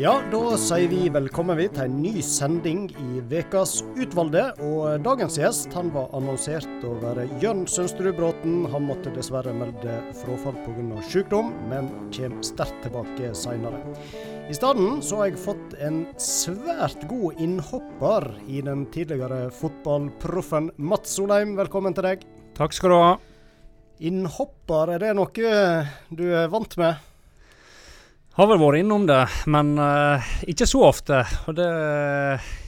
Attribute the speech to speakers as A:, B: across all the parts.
A: Ja, da sier vi velkommen til en ny sending i Vekas utvalgte. Og dagens gjest han var annonsert å være Jørn Sønsterud Bråten. Han måtte dessverre melde frafall pga. sykdom, men kommer sterkt tilbake seinere. I stedet så har jeg fått en svært god innhopper i den tidligere fotballproffen Mats Solheim. Velkommen til deg.
B: Takk skal du ha.
A: Innhopper, er det noe du er vant med?
B: Har vel vært innom det, men uh, ikke så ofte. Og det,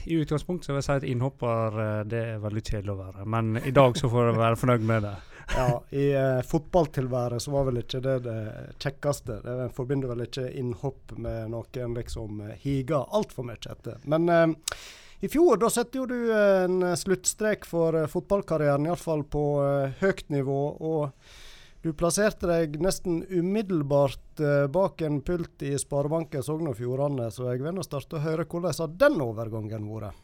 B: I utgangspunktet vil jeg si at innhopper uh, det er veldig kjedelig å være. Men i dag så får jeg være fornøyd med det.
A: Ja, I uh, fotballtilværet så var vel ikke det det kjekkeste. Det forbinder vel ikke innhopp med noen liksom higer altfor mye etter. Men i fjor da setter du en sluttstrek for fotballkarrieren, iallfall på høyt nivå. og du plasserte deg nesten umiddelbart eh, bak en pult i Sparebanken Sogn og Fjordane, så jeg vil starte å høre hvordan har den overgangen vært?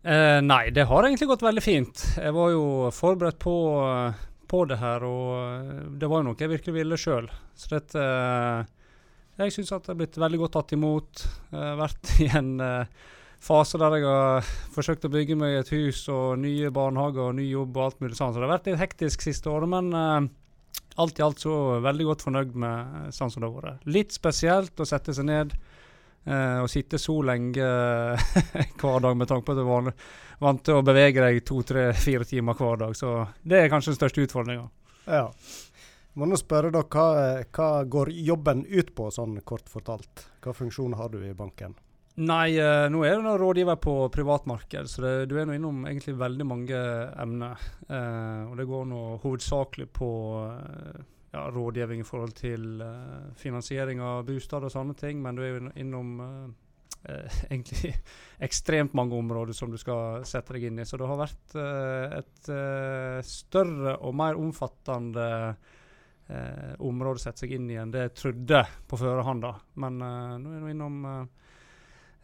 B: Eh, nei, det har egentlig gått veldig fint. Jeg var jo forberedt på, på det her, og eh, det var jo noe jeg virkelig ville sjøl. Så dette eh, Jeg syns at det har blitt veldig godt tatt imot. Jeg vært i en eh, fase der jeg har forsøkt å bygge meg et hus og nye barnehager og ny jobb og alt mulig sånn. Så det har vært litt hektisk siste året, men uh, alt i alt så veldig godt fornøyd med eh, sånn som det har vært. Litt spesielt å sette seg ned uh, og sitte så lenge hver dag med tanke på at du er vant til å bevege deg to, tre, fire timer hver dag. Så det er kanskje den største utfordringa.
A: Ja. Må nå spørre da, hva, hva går jobben ut på, sånn kort fortalt? Hva funksjon har du i banken?
B: Nei, uh, nå er du rådgiver på privatmarked, så det, du er nå innom egentlig veldig mange emner. Uh, og det går nå hovedsakelig på uh, ja, rådgivning i forhold til finansiering av bostad og sånne ting, men du er jo innom egentlig ekstremt mange områder som du skal sette deg inn i. Så det har vært et større og mer omfattende område å sette seg inn i enn det jeg trodde på førehånd. Men nå er du innom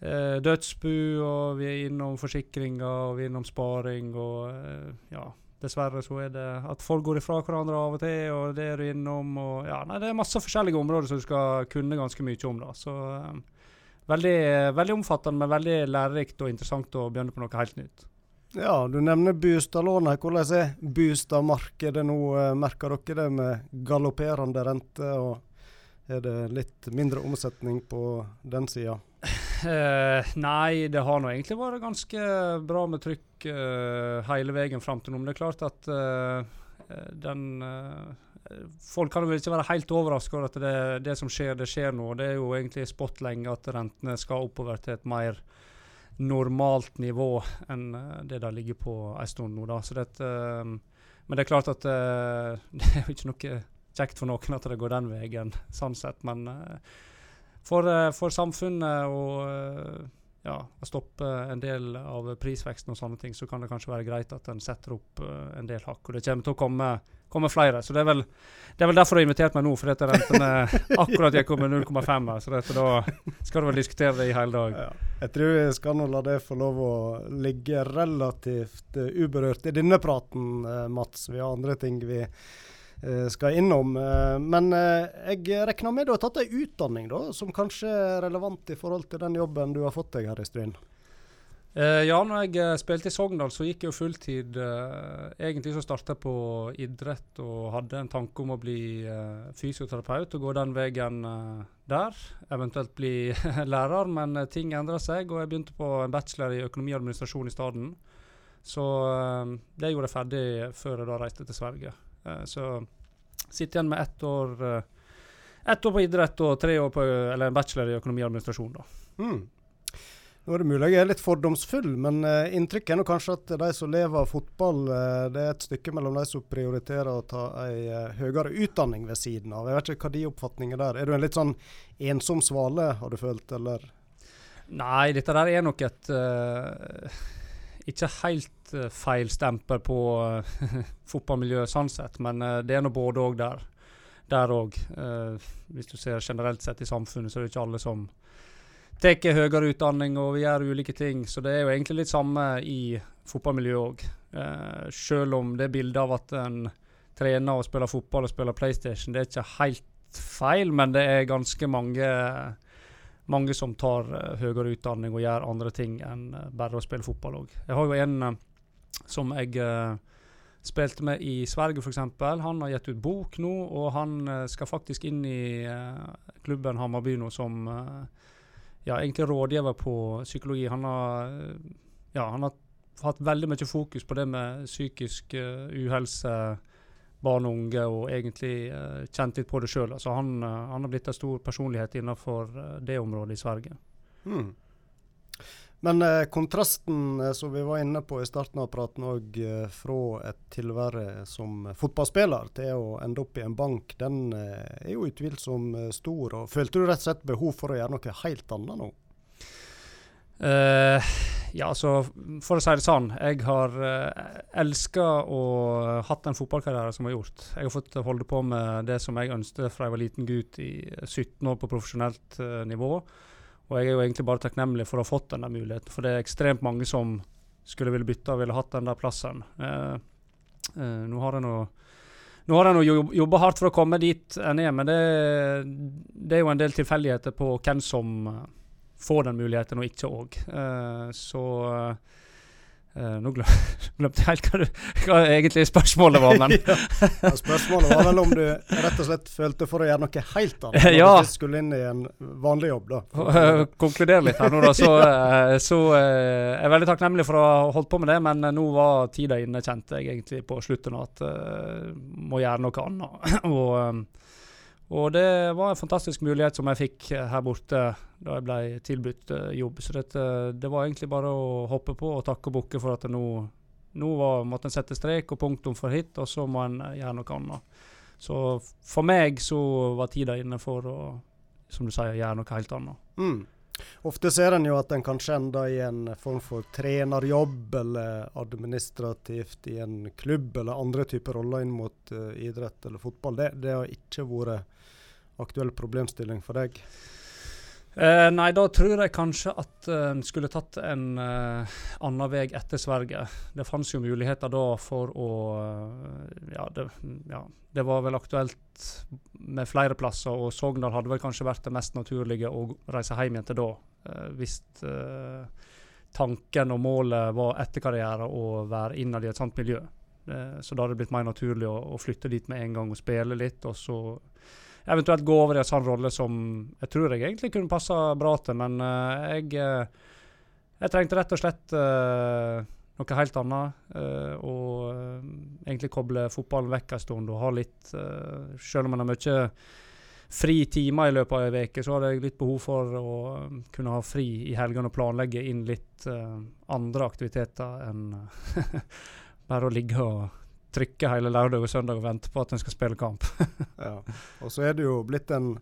B: eh, dødsbu, og vi er innom forsikringer, og vi er innom sparing, og eh, ja. Dessverre så er det at folk går ifra hverandre av og til, og det er du innom. og ja, nei, Det er masse forskjellige områder som du skal kunne ganske mye om. da, så eh, veldig, veldig omfattende, men veldig lærerikt og interessant å begynne på noe helt nytt.
A: Ja, du nevner bostadlånet. Hvordan er bostadmarkedet nå? Eh, merker dere det med galopperende rente? og Er det litt mindre omsetning på den sida?
B: Uh, nei, det har nå egentlig vært ganske bra med trykk uh, hele veien fram til nå. Men det er klart at uh, den Folk kan vel ikke være helt overraska over at det, det, som skjer, det skjer nå. Det er jo egentlig spot lenge at rentene skal oppover til et mer normalt nivå enn det de ligger på en stund nå. Da. Det, men det er klart at det er jo ikke noe kjekt for noen at det går den veien, sånn sett. Men for, eh, for samfunnet og eh, ja, stoppe en del av prisveksten og sånne ting, så kan det kanskje være greit at en setter opp uh, en del hakk. Og det kommer til å komme, komme flere. Så det er, vel, det er vel derfor du har invitert meg nå, for dette rentene akkurat gikk opp med 0,5 Så dette, da skal du vel diskutere det i hele dag. Ja.
A: Jeg tror vi skal nå la det få lov å ligge relativt uberørt i denne praten, Mats. Vi har andre ting vi Eh, skal innom. Eh, men eh, jeg regner med du har tatt ei utdanning da, som kanskje er relevant i forhold til den jobben du har fått deg her i Stryn?
B: Ja, når jeg spilte i Sogndal, så gikk jeg jo fulltid. Egentlig så starta jeg på idrett og hadde en tanke om å bli fysioterapeut og gå den veien der. Eventuelt bli lærer, men ting endra seg, og jeg begynte på en bachelor i økonomi og administrasjon i stedet. Så det gjorde jeg ferdig før jeg da reiste til Sverige. Eh, så sitter igjen med ett år, eh, ett år på idrett og tre år på eller en bachelor i økonomi og administrasjon. da. Mm.
A: Nå er det mulig jeg er litt fordomsfull, men uh, inntrykket er nå kanskje at de som lever av fotball, uh, det er et stykke mellom de som prioriterer å ta ei uh, høyere utdanning ved siden av. Jeg vet ikke hva de oppfatninger der. Er du en litt sånn ensom svale, har du følt, eller?
B: Nei, dette der er nok et ikke helt uh, feil stempel på uh, fotballmiljøet sånn sett, men uh, det er nå både òg der. Der òg. hvis du ser generelt sett i samfunnet, så er det ikke alle som tar høyere utdanning, og vi gjør ulike ting. Så det er jo egentlig litt samme i fotballmiljøet òg. selv om det bildet av at en trener og spiller fotball og spiller PlayStation. Det er ikke helt feil, men det er ganske mange, mange som tar uh, høyere utdanning og gjør andre ting enn uh, bare å spille fotball òg. Jeg har jo en uh, som jeg spilte med i Sverige, f.eks. Han har gitt ut bok nå, og han skal faktisk inn i klubben Hammarby nå som ja, egentlig rådgiver på psykologi. Han har, ja, han har hatt veldig mye fokus på det med psykisk uhelse barn og unge, og egentlig uh, kjent litt på det sjøl. Altså han, uh, han, har blitt en stor personlighet innenfor uh, det området i Sverige. Mm.
A: Men kontrasten som vi var inne på i starten av praten òg, fra et tilvære som fotballspiller til å ende opp i en bank, den er jo utvilsomt stor. og Følte du rett og slett behov for å gjøre noe helt annet nå?
B: Uh, ja, altså, for å si det sånn. Jeg har uh, elska og hatt en fotballkarriere som jeg har gjort. Jeg har fått holde på med det som jeg ønsket fra jeg var liten gutt i 17 år på profesjonelt uh, nivå. Og jeg er jo egentlig bare takknemlig for å ha fått den muligheten, for det er ekstremt mange som skulle ville bytte og ville hatt den der plassen. Uh, nå har jeg nå nå har jobba hardt for å komme dit en er, men det, det, er jo en del tilfeldigheter på hvem som få den muligheten, og ikke òg. Uh, eh, så uh, Nå glemte jeg helt hva, du, hva egentlig spørsmålet var, men
A: ja, Spørsmålet var vel om du rett og slett følte for å gjøre noe helt annet når
B: ja.
A: du skulle inn i en vanlig jobb, da.
B: Uh, konkluder litt her nå, da. Så, så jeg er veldig takknemlig for å ha holdt på med det, men nå var tida inne, kjente jeg egentlig på slutten, at uh, må gjøre noe annet. og og det var en fantastisk mulighet som jeg fikk eh, her borte da jeg ble tilbudt uh, jobb. Så dette, det var egentlig bare å hoppe på og takke og bukke for at nå, nå var, måtte en sette strek og punktum for hit, og så må en gjøre noe annet. Så for meg så var tida inne for å som du sier, gjøre noe helt annet.
A: Mm. Ofte ser en jo at en kanskje ender i en form for trenerjobb eller administrativt i en klubb eller andre typer roller inn mot uh, idrett eller fotball. Det, det har ikke vært aktuell problemstilling for deg?
B: Eh, nei, da tror jeg kanskje at eh, en skulle tatt en eh, annen vei etter Sverige. Det fantes jo muligheter da for å uh, ja, det, ja, det, var vel aktuelt med flere plasser, og Sogndal hadde vel kanskje vært det mest naturlige å reise hjem igjen til da. hvis tanken og målet var etter karriere å være innad i et sånt miljø. så da hadde det blitt mer naturlig å, å flytte dit med en gang og spille litt, og så eventuelt gå over i en sånn rolle som jeg tror jeg egentlig kunne passa bra til. Men uh, jeg, uh, jeg trengte rett og slett uh, noe helt annet. og egentlig koble fotballen vekk en stund og ha litt Selv om man har mye fri timer i løpet av ei uke, så hadde jeg litt behov for å kunne ha fri i helgene og planlegge inn litt andre aktiviteter enn bare å ligge og trykke hele lørdag og søndag og vente på at en skal spille kamp.
A: ja. Og så er du jo blitt en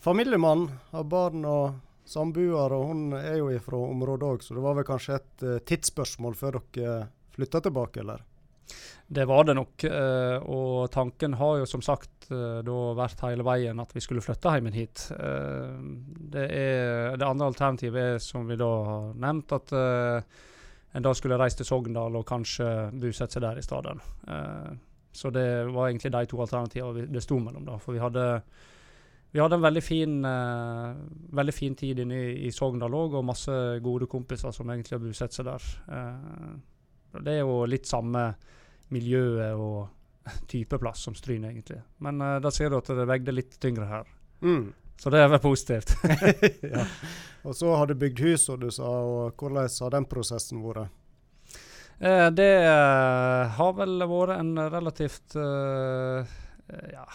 A: familiemann, har barn og samboer, og hun er jo ifra området òg, så det var vel kanskje et uh, tidsspørsmål før dere flytta tilbake, eller?
B: Det var det nok, uh, og tanken har jo som sagt uh, da vært hele veien at vi skulle flytte hjem hit. det, er, det andre alternativet er, som vi da har nevnt, at en da skulle reise til Sogndal og kanskje bosette seg der i stedet. Uh, så det var egentlig de to alternativene det sto mellom. da, For vi hadde, vi hadde en veldig fin, uh, veldig fin tid inne i, i Sogndal òg, og masse gode kompiser som egentlig har bosatt seg der. Uh, det er jo litt samme miljøet og type plass som Stryn, egentlig. Men da ser du at det vegde litt tyngre her. Mm. Så det er vel positivt.
A: ja. Og så har du bygd hus, og du sa. og Hvordan har den prosessen vært?
B: Eh, det eh, har vel vært en relativt eh, ja,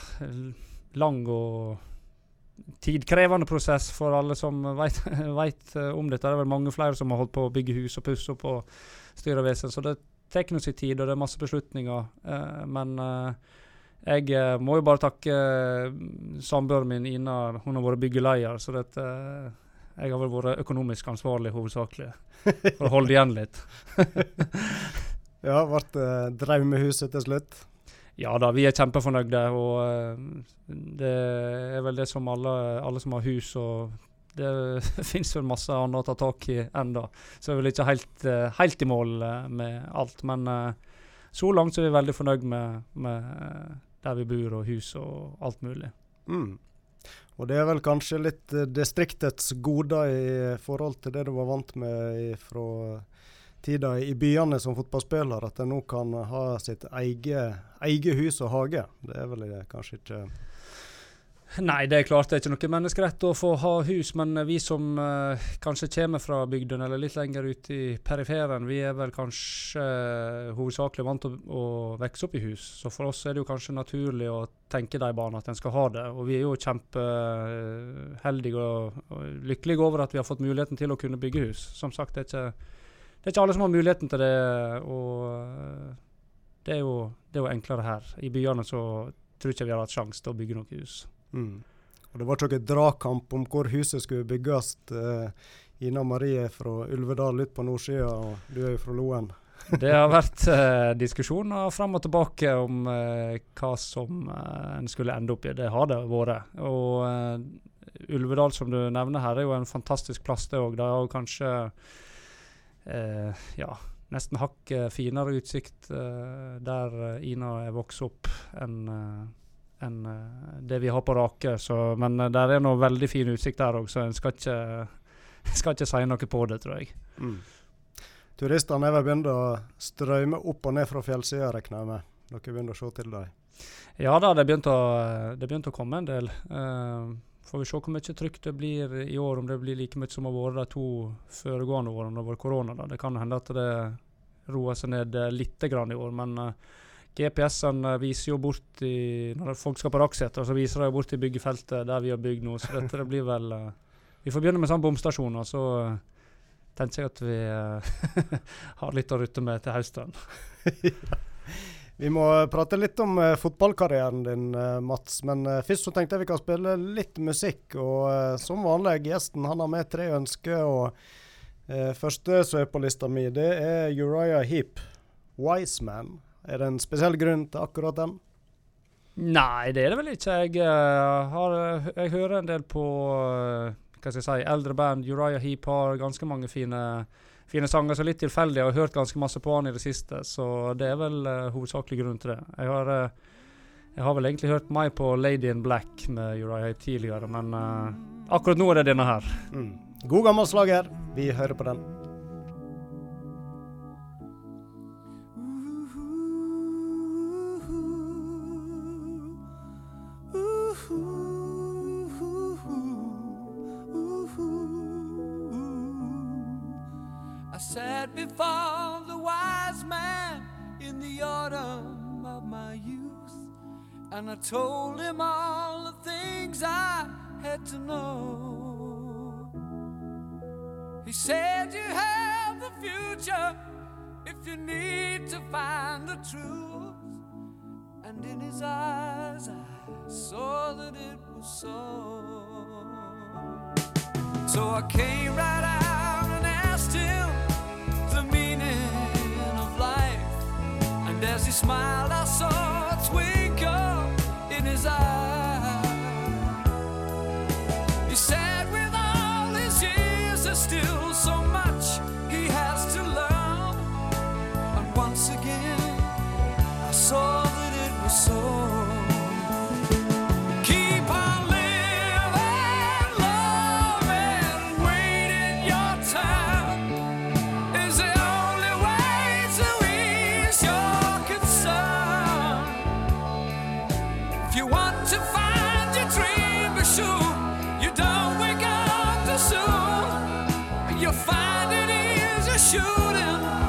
B: lang og tidkrevende prosess for alle som vet, om dette. Det er vel mange flere som har holdt på å bygge hus og pusse opp og styre vesen. Så det tar nå sin tid, og det er masse beslutninger. Men eh, jeg eh, må jo bare takke uh, samboeren min Ina. Hun har vært byggeleier, så dette, uh, jeg har vel vært økonomisk ansvarlig hovedsakelig. For å holde igjen litt.
A: ja, ble det drømmehuset til slutt?
B: Ja da, vi er kjempefornøyde. Og uh, det er vel det som alle, alle som har hus og det finnes vel masse annet å ta tak i ennå. Så jeg er vel ikke helt, helt i mål med alt. Men så langt så er vi veldig fornøyd med, med eh, der vi bor og hus og alt mulig.
C: Mm. Og det er vel kanskje litt eh, distriktets goder i forhold til det du var vant med fra tida i byene som fotballspiller, at en nå kan ha sitt eget, eget hus og hage. Det er vel kanskje ikke
B: Nei, det er klart det er ikke noe menneskerett å få ha hus, men vi som uh, kanskje kommer fra bygden eller litt lenger ute i periferen, vi er vel kanskje uh, hovedsakelig vant til å, å, vokse opp i hus. Så for oss er det jo kanskje naturlig å tenke de barna at en skal ha det. Og vi er jo kjempeheldige og, og lykkelige over at vi har fått muligheten til å kunne bygge hus. Som sagt, det er ikke, det er ikke alle som har muligheten til det. og eh, det er, jo, det er jo enklere her. I byene så tror jeg ikke vi har hatt sjanse til å bygge noe hus.
C: Mm. Og Det var ikke noen dragkamp om hvor huset skulle bygges. Uh, Ina Marie fra Ulvedal ut på nordsida, og du er jo fra Loen.
B: det har vært eh, diskusjoner fram og tilbake om eh, hva som eh, en skulle ende opp i. Det har det vært. Og Ulvedal, som du nevner her, er jo en fantastisk plass, det òg. Det har kanskje ja, nesten hakket finere utsikt der Ina er vokst opp, enn enn uh, det vi har på Rake. Så, men det der er noe veldig fin utsikt der òg, så en skal ikke, skal ikke si noe på det, tror jeg. Mm.
C: Turistene er vel begynt å strømme opp og ned fra fjellsida, regner jeg med? Dere begynner å se til dem?
B: Ja da, det begynte å, begynt å komme en del. Uh, får vi se hvor mye trykk det blir i år, om det blir like mye som har vært de to foregående årene det var korona. Da. Det kan hende at det roer seg ned litt grann i år, men uh, GPS-en eh, viser jo bort i Når folk skal på Rakseter, så viser de bort i byggefeltet der vi har bygd nå. Så dette det blir vel uh, Vi får begynne med sånn bomstasjon, og så uh, tenker jeg at vi uh, har litt å rutte med til høsten.
C: Vi må prate litt om fotballkarrieren din, Mats. Men først så tenkte jeg vi kan spille litt musikk. Og som vanlig, gjesten han har med tre ønsker. og Første som er på lista mi, det er Uriah Heap, 'Wise Man'. Er det en spesiell grunn til akkurat den?
B: Nei, det er det vel ikke. Jeg, uh, har, jeg hører en del på uh, hva skal jeg si, eldre band. Uriah Heap har ganske mange fine, fine sanger. Så litt tilfeldig. Jeg har hørt ganske masse på han i det siste, så det er vel uh, hovedsakelig grunn til det. Jeg har, jeg har, vel egentlig hørt meg på Lady in Black med Uriah Heap tidligere, men akkurat nå er det denne her.
C: Mm. God gammel slager. Vi hører på den. And I told him all the things I had to know. He said, You have the future if you need to find the truth. And in his eyes, I saw that it was so. So I came right out and asked him. The meaning of life. And as he smiled, I saw still so much he has to learn. And once again, I saw to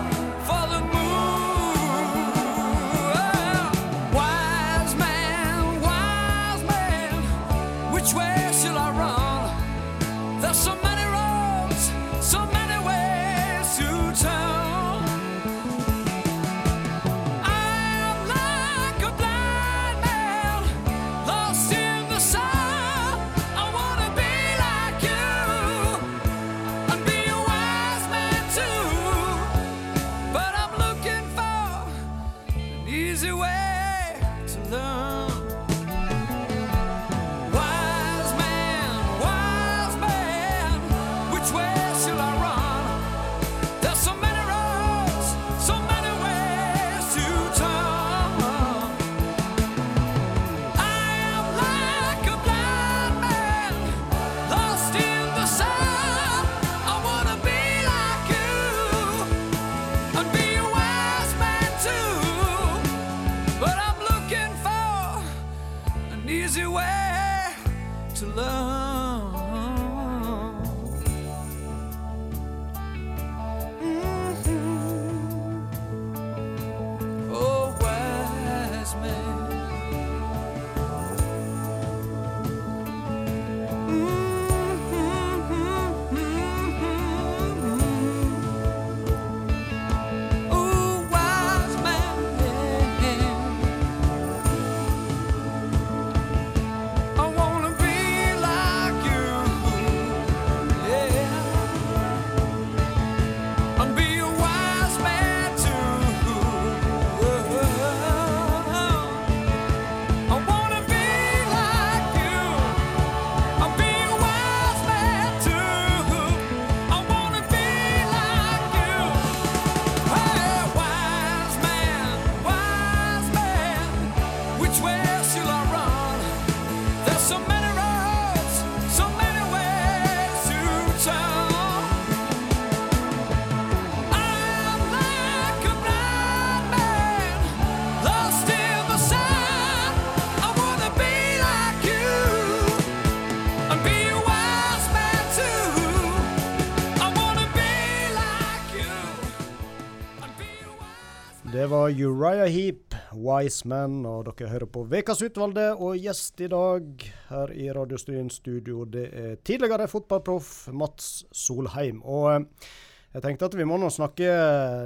A: var Uriah Heap, Wise Man, og dere hører på Vekas utvalgte. Og gjest i dag her i Radiostudien studio, det er tidligere fotballproff Mats Solheim. Og eh, jeg tenkte at vi må nå snakke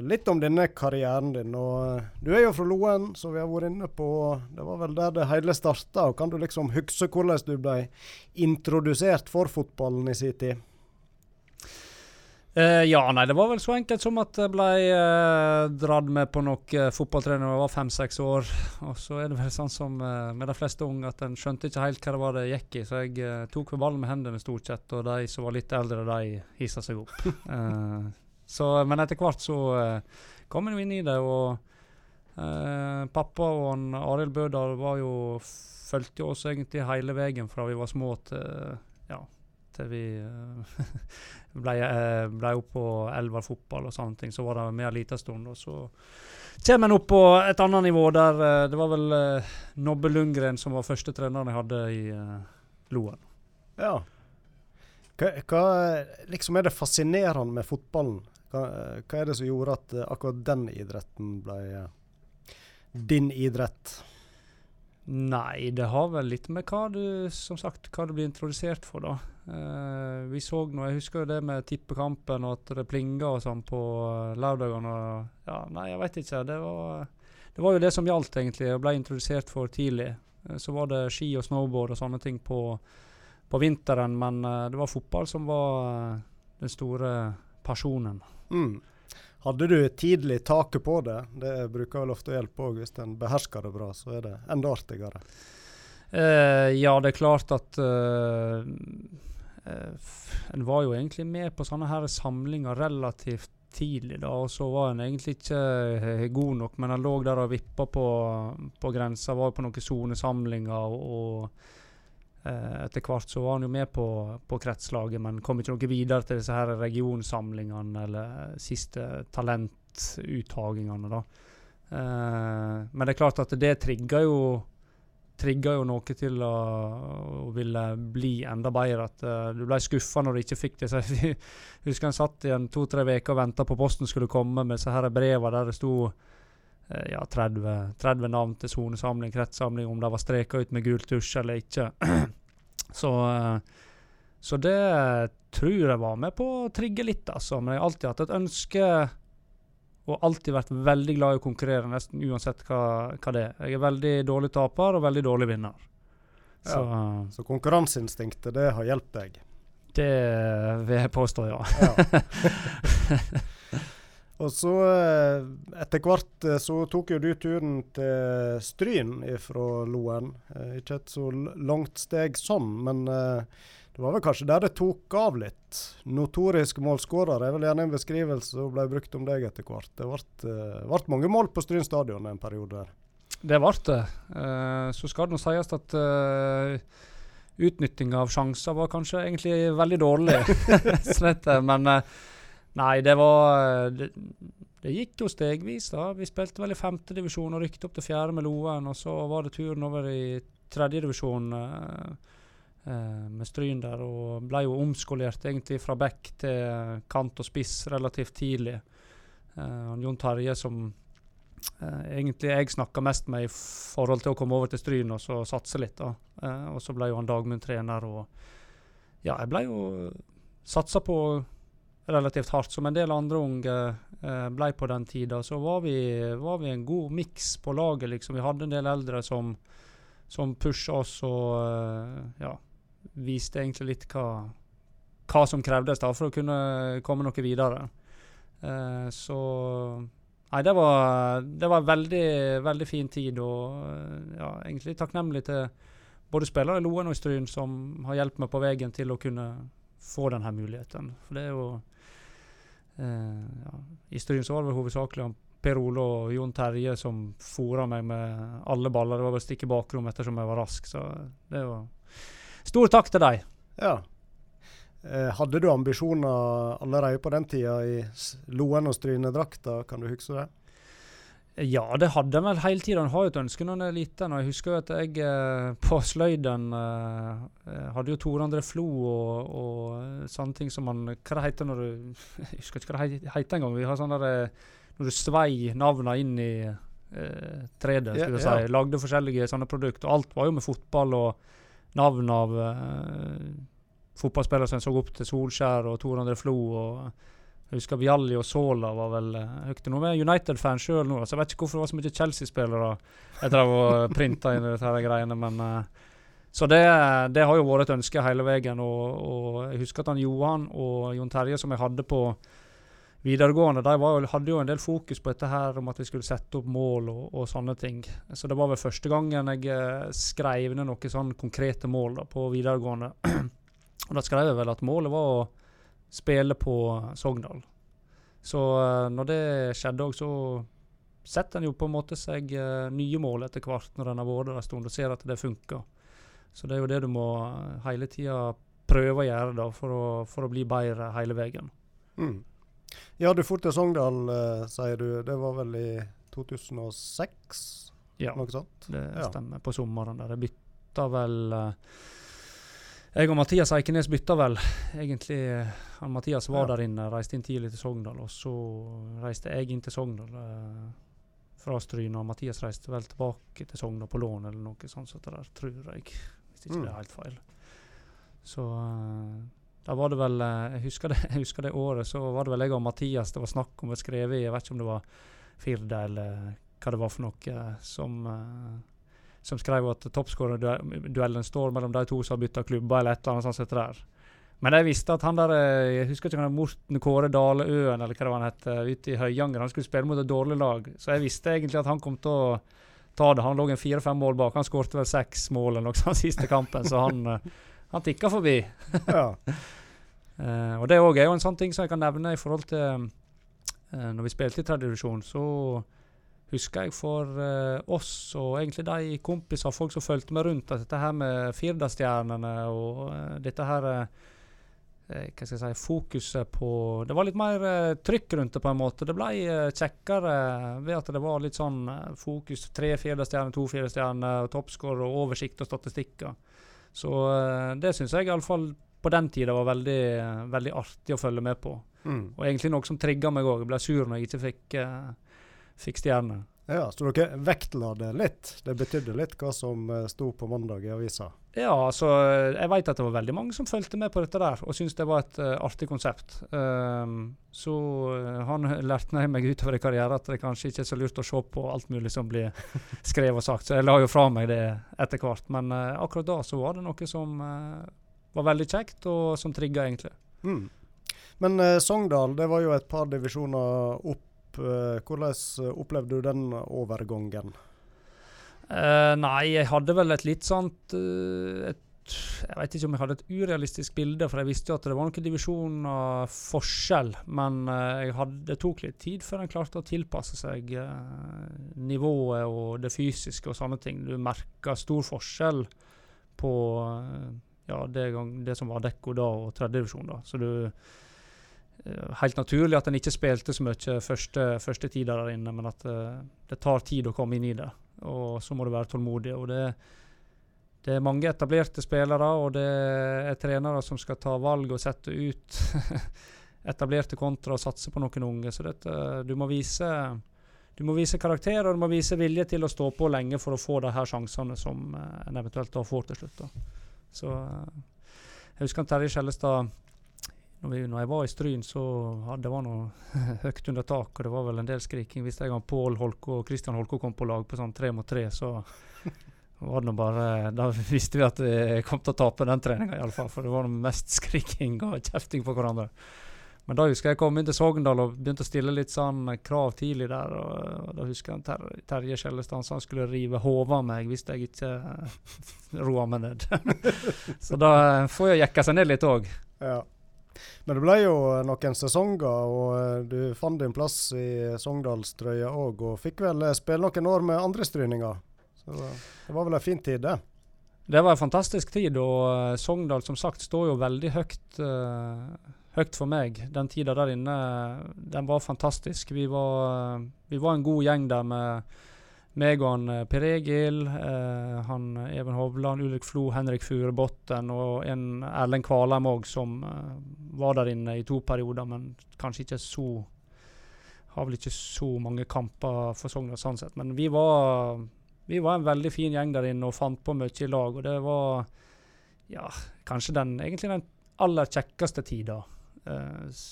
A: litt om denne karrieren din. Og eh, du er jo fra Loen, så vi har vært inne på Det var vel der det hele starta. Kan du liksom huske hvordan du ble introdusert for fotballen i sin tid?
B: Eh, ja, nei, det var vel så enkelt som at jeg ble uh, dratt med på noe eh, fotballtrening da jeg var fem-seks år. Og så er det vel sånn som uh, med de fleste unge at en skjønte ikke helt hva det var det gikk i. Så jeg uh, tok ved ballen med hendene stort sett, og de som var litt eldre, de hissa seg opp. Så, men etter hvert så kom en jo inn i det, og pappa og han Arild Bødal var jo fulgte oss egentlig hele veien fra vi var små til til vi eh, ble, eh, ble opp på Elvar fotball og sånne ting. Så var det med en liten stund, og så kommer en opp på et annet nivå der eh, det var vel eh, Nobbe Lundgren som var første treneren jeg hadde i eh, Loen.
A: Ja. Hva, hva liksom er det fascinerende med fotballen? Hva, hva er det som gjorde at eh, akkurat den idretten ble eh, din idrett?
B: Nei, det har vel litt med hva du som sagt, hva du blir introdusert for, da. Eh, vi så nå, Jeg husker jo det med tippekampen og at det plinga og sånn på uh, lørdagene. og Ja, nei, jeg veit ikke. Det var, det var jo det som gjaldt, egentlig. Jeg ble introdusert for tidlig. Uh, så var det ski og snowboard og sånne ting på, på vinteren, men eh, det var fotball som var eh, den store personen.
A: Mm. Hadde du tidlig taket på det? Det bruker vel ofte å hjelpe òg. Hvis en behersker det bra, så er det enda artigere.
B: Eh, ja, det er klart at eh, eh, En var jo egentlig med på sånne her samlinger relativt tidlig, da, og så var en egentlig ikke eh, god nok, men han lå der og vippa på, på grensa, var på noen sonesamlinger, og, og eh, etter hvert så var han jo med på, på kretslaget, men kom ikke noe videre til disse her regionsamlingene eller siste talentuttagingene, da. Eh, men det er klart at det trigger jo trigga jo noe til å, å ville bli enda bedre. At uh, du ble skuffa når du ikke fikk det. Så jeg husker jeg satt igjen to-tre uker og venta på posten skulle komme med disse her breva der det sto uh, ja, 30, 30 navn til sonesamling, kretssamling, om de var streka ut med gul tusj eller ikke. så, uh, så det tror jeg var med på å trigge litt, altså. Men jeg har alltid hatt et ønske og alltid vært veldig glad i å konkurrere, nesten uansett hva, hva det er. Jeg er veldig dårlig taper og veldig dårlig vinner. Så
A: Så konkurranseinstinktet, det har hjulpet deg.
B: det vil jeg påstå, ja.
A: Ja. Og så eh, etter hvert eh, så tok jo du turen til Stryn fra Loen. Eh, Ikke et så langt steg sånn, men eh, det var vel kanskje der det tok av litt. Notorisk målskårer er vel gjerne en beskrivelse som ble brukt om deg etter hvert. Det ble, eh, mange mål på Stryn stadion en periode. der.
B: Det ble det. Eh, så skal det nå sies at uh, utnyttinga av sjanser var kanskje egentlig veldig dårlig. Men eh, nei, det var det, det gikk jo stegvis. da. Vi spilte vel i femtedivisjon og rykket opp til fjerde med Loen. Og så var det turen over i tredjedivisjon uh, med Stryn der, og ble jo omskolert egentlig fra back til kant og spiss relativt tidlig. Uh, Jon Terje som uh, egentlig jeg snakka mest med i forhold til å komme over til Stryn og så satse litt. da. Uh, og så ble jo han Dagmund trener, og ja, jeg ble jo satsa på relativt hardt, som en del andre unge eh, ble på den tida. Så var vi, var vi en god miks på laget, liksom. Vi hadde en del eldre som, som pusha oss og eh, ja, viste egentlig litt hva, hva som krevdes da for å kunne komme noe videre. Uh, så Nei, det var, det var veldig, veldig fin tid, og eh, ja, egentlig takknemlig til både spillere i Loen og i Stryn som har hjulpet meg på veien til å kunne få denne muligheten. For det er jo uh, ja, I Stryn så var det hovedsakelig Per Ole og Jon Terje som fora meg med alle baller. Det var bare å stikke bakrom ettersom jeg var rask. Så det var Stor takk til dem.
A: Ja. Eh, hadde du ambisjoner allerede på den tida i Loen og Stryne-drakta, kan du huske det?
B: Ja, det hadde jeg vel hele tida. En har jo et ønske når en er liten. Og jeg husker jo at jeg eh, på sløyden eh, hadde jo Tore André Flo og, og sånne ting som man Hva det heter når du Jeg husker ikke hva det heter engang. Vi har sånn der Når du svei navna inn i eh, 3D, skulle jeg
A: ja.
B: si. Lagde forskjellige sånne produkter. Og alt var jo med fotball og navn av eh, fotballspillere som en så opp til. Solskjær og Tor André Flo. og jeg husker Vialli og Sola var vel uh, høyt. Nå er jeg United-fan sjøl nå, så jeg vet ikke hvorfor det var så mye Chelsea-spillere jeg drev og printa inn dette her greiene, men eh, Så det, det har jo vært et ønske hele veien. Og, og jeg husker at han Johan og Jon Terje, som jeg hadde på videregående, de jo- hadde jo en del fokus på dette her om at vi skulle sette opp mål og, og sånne ting. Så det var vel første gangen jeg eh, skrev ned noen sånn konkrete mål da, på videregående. og da skrev jeg vel at målet var å spille på Sogndal. Så eh, når det skjedde òg, så setter en jo på en måte seg eh, nye mål etter hvert når en har vært der en stund og ser at det funker. Så det er jo det du må eh, hele tida prøve å gjøre da, for å, for å bli bedre hele veien.
A: Mm. Ja, du for til Sogndal, uh, sier du. Det var vel i 2006?
B: Ja,
A: Noe sånt?
B: det
A: Ja.
B: stemmer. På sommeren der. Jeg bytta vel uh, Jeg og Mathias Eikenes bytta vel egentlig uh, han Mathias var
A: Ja.
B: der inne, reiste inn tidlig til Sogndal, og så reiste jeg inn til Sogndal fra Stryna. Mathias reiste vel tilbake til Sogndal på lån eller noe sånt, så det der, tror jeg. Hvis ikke
A: Mm.
B: det er helt feil. Så da var det vel eh, jeg husker det, jeg husker det året, så var det vel jeg og Mathias det var snakk om å skrive i, jeg vet ikke om det var Firda eller hva det var for noe, eh, som, eh, som skrev at toppskårerduellen står mellom de to som har bytta klubber, eller et eller annet sånt. Sett der. Men jeg visste at han der Jeg husker ikke om det var Morten Kåre Daleøen eller hva det var han het, ute i Høyanger. Han skulle spille mot et dårlig lag, så jeg visste egentlig at han kom til å ta det. Han lå en fire-fem mål bak. Han skårte vel seks mål eller noe sånt siste kampen, så han, han tikka forbi.
A: Ja.
B: uh, og det òg er jo en sånn ting som jeg kan nevne i forhold til uh, Når vi spilte i tradisjon, så husker jeg for uh, oss og egentlig de kompiser og folk som fulgte med rundt, at dette her med Firda-stjernene og uh, dette her eh, hva skal jeg si, fokuset på Det var litt mer trykk rundt det, på en måte. Det ble kjekkere ved at det var litt sånn fokus. Tre Firda-stjerner, to Firda-stjerner, toppskår og oversikt og statistikker. Så eh, det syns jeg iallfall på den tida var veldig, eh, veldig artig å følge med på.
A: Mm.
B: Og egentlig noe som trigga meg òg. Jeg ble sur når jeg ikke fikk, uh, fikk stjerne.
A: Ja, så dere vektla det litt? Det betydde litt hva som uh, sto på mandag i avisa?
B: Ja, altså eh, Jeg vet at det var veldig mange som fulgte med på dette der, og syntes det var et uh, artig konsept. Um, så eh, han lærte meg- utover i karrieren at det kanskje ikke er så lurt å se på alt mulig som blir skrevet og sagt, så jeg la jo fra meg det etter hvert. Men uh, akkurat da så var det noe som uh, var veldig kjekt, og som trigga egentlig.
A: Mm. Men eh, Sogndal, det var jo et par divisjoner opp. Eh, hvordan eh, opplevde du den overgangen?
B: Uh, nei, jeg hadde vel et litt sånt uh, et, Jeg vet ikke om jeg hadde et urealistisk bilde, for jeg visste jo at det var noen divisjoner forskjell. Men jeg hadde, det tok litt tid før en klarte å tilpasse seg nivået og det fysiske og sånne ting. Du merka stor forskjell på ja, det, gang, det som var Dekko da og tredjedivisjon. da. Så du Helt naturlig at en ikke spilte så mye første, første tida der inne, men at eh, det tar tid å komme inn i det og så må du være tålmodig. og det, det er mange etablerte spillere, og det er trenere som skal ta valg og sette ut etablerte kontra og satse på noen unge. Så dette, du må vise du må vise karakter og du må vise vilje til å stå på lenge for å få de her sjansene som eh, en eventuelt da får til slutt. Da. Så eh, Jeg husker Terje Skjellestad når, vi, når jeg var i Stryn, så hadde det var noe høyt under tak, og det var vel en del skriking. Hvis jeg og Pål Holko og Kristian Holko kom på lag på sånn tre mot tre, så var det bare Da visste vi at vi kom til å tape den treninga, iallfall. For det var noe mest skriking og kjefting på hverandre. Men da husker jeg kom inn til Sogndal og begynte å stille litt sånn krav tidlig der. Og, og da husker jeg ter Terje Skjellestad han skulle rive hodet av meg hvis jeg ikke roa meg ned. så da får jeg jekka seg ned litt òg.
A: Ja. Men det ble jo noen sesonger, og eh, du fant din plass i Sogndalstrøya òg, og fikk vel eh, spille noen år med andrestryninger. Så det var vel en fin tid, det.
B: Det var en fantastisk tid, og eh, Sogndal som sagt står jo veldig høyt, uh, høyt for meg. Den tida der inne, den var fantastisk. Vi var, vi var en god gjeng der med meg og han eh, Per Egil, eh, han Even Hovland, Ulrik Flo, Henrik Furubotn og en Erlend Kvalheim òg, som eh, var der inne i to perioder, men kanskje ikke så Har vel ikke så mange kamper for Sogndal sånn sett. Men vi var vi var en veldig fin gjeng der inne og fant på mye i lag. Og det var ja, kanskje den, egentlig den aller kjekkeste tida. Eh,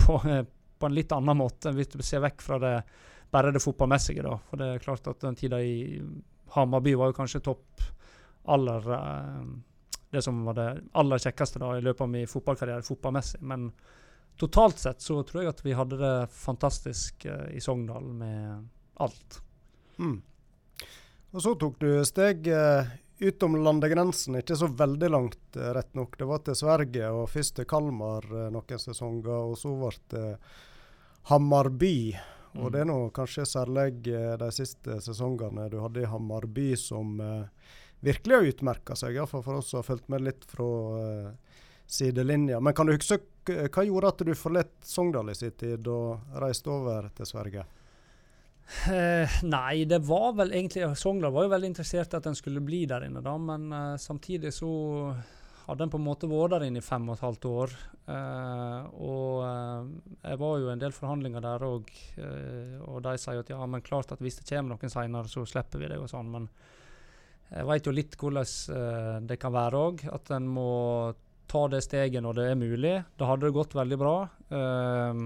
B: på, på en litt annen måte, hvis du ser vekk fra det bare det fotballmessige. da. For det er klart at den tida i Hamarby var jo kanskje topp aller eh, Det som var det aller kjekkeste da i løpet av min fotballkarriere fotballmessig. Men totalt sett så tror jeg at vi hadde det fantastisk uh, i Sogndal med alt.
A: Mm. Og så tok du steg uh, utom landegrensen, ikke så veldig langt, uh, rett nok. Det var til Sverige, og først til Kalmar noen sesonger, og så ble det Hammarby. Og
B: Mm.
A: det er nå kanskje særlig de siste sesongene du hadde i Hammarby som eh, virkelig har utmerka seg, iallfall for oss som har fulgt med litt fra uh, sidelinja. Men kan du huske hva gjorde at du forlot Sogndal i sin tid og reiste over til Sverige?
B: Eh, nei, det var vel egentlig Sogndal var jo veldig interessert i at den skulle bli der inne, da, men eh, samtidig så hadde den på en måte vært der inne i fem og et halvt år. Eh, og eh, jeg var jo en del forhandlinger der òg, og de sier at ja, men klart at hvis det kommer noen seinere, så slipper vi det og sånn, men jeg veit jo litt hvordan eh, det kan være òg, at en må ta det steget når det er mulig. Da hadde det gått veldig bra. Eh,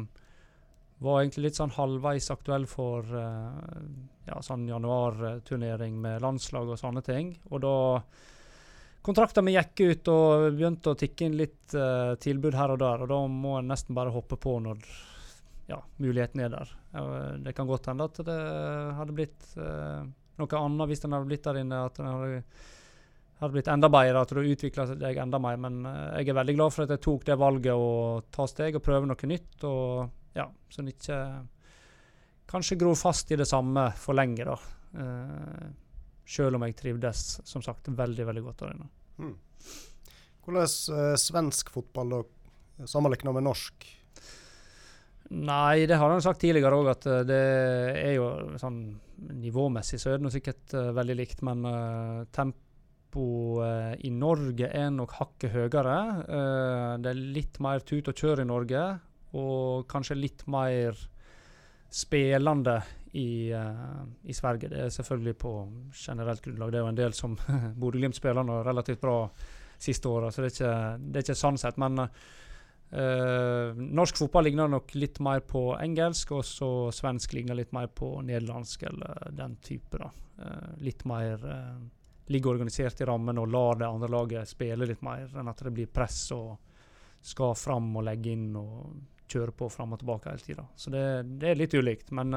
B: var egentlig litt sånn halvveis aktuell for eh, ja, sånn januarturnering med landslag og sånne ting. Og da kontrakta mi gikk ut og begynte å tikke inn litt uh, tilbud her og der, og da må en nesten bare hoppe på når ja, muligheten er der. Uh, det kan godt hende at det hadde blitt eh, noe annet hvis den hadde blitt der inne. At den hadde, hadde blitt enda bedre, at du utvikla deg enda mer. Men eh, jeg er veldig glad for at jeg tok det valget å ta steg og prøve noe nytt. og ja, så en ikke kanskje gror fast i det samme for lenge, da. Eh, selv om jeg trivdes, som sagt, veldig, veldig godt der inne.
A: Mm. Hvordan eh, svensk fotball da, sammenlignet med norsk?
B: Nei, det har han sagt tidligere òg, at eh, det er jo sånn Nivåmessig så er det noe sikkert uh, veldig likt, men uh, tempoet i Norge er nok hakket høyere. Eh, det er litt mer tut og kjør i Norge, og kanskje litt mer spillende i, eh, i Sverige. Det er selvfølgelig på generelt grunnlag. Det er jo en del som Bodø-Glimt spiller relativt bra siste året, så det er, ikke, det ikke sånn sett. Men eh, norsk fotball ligner nok litt mer på engelsk, og så svensk ligner litt mer på nederlandsk eller den type. da. Uh, litt mer uh, ligge organisert i rammen og lar det andre laget spille litt mer, enn at det blir press og skal fram og legge inn og kjøre på fram og tilbake hele tida. Så det, det er litt ulikt, men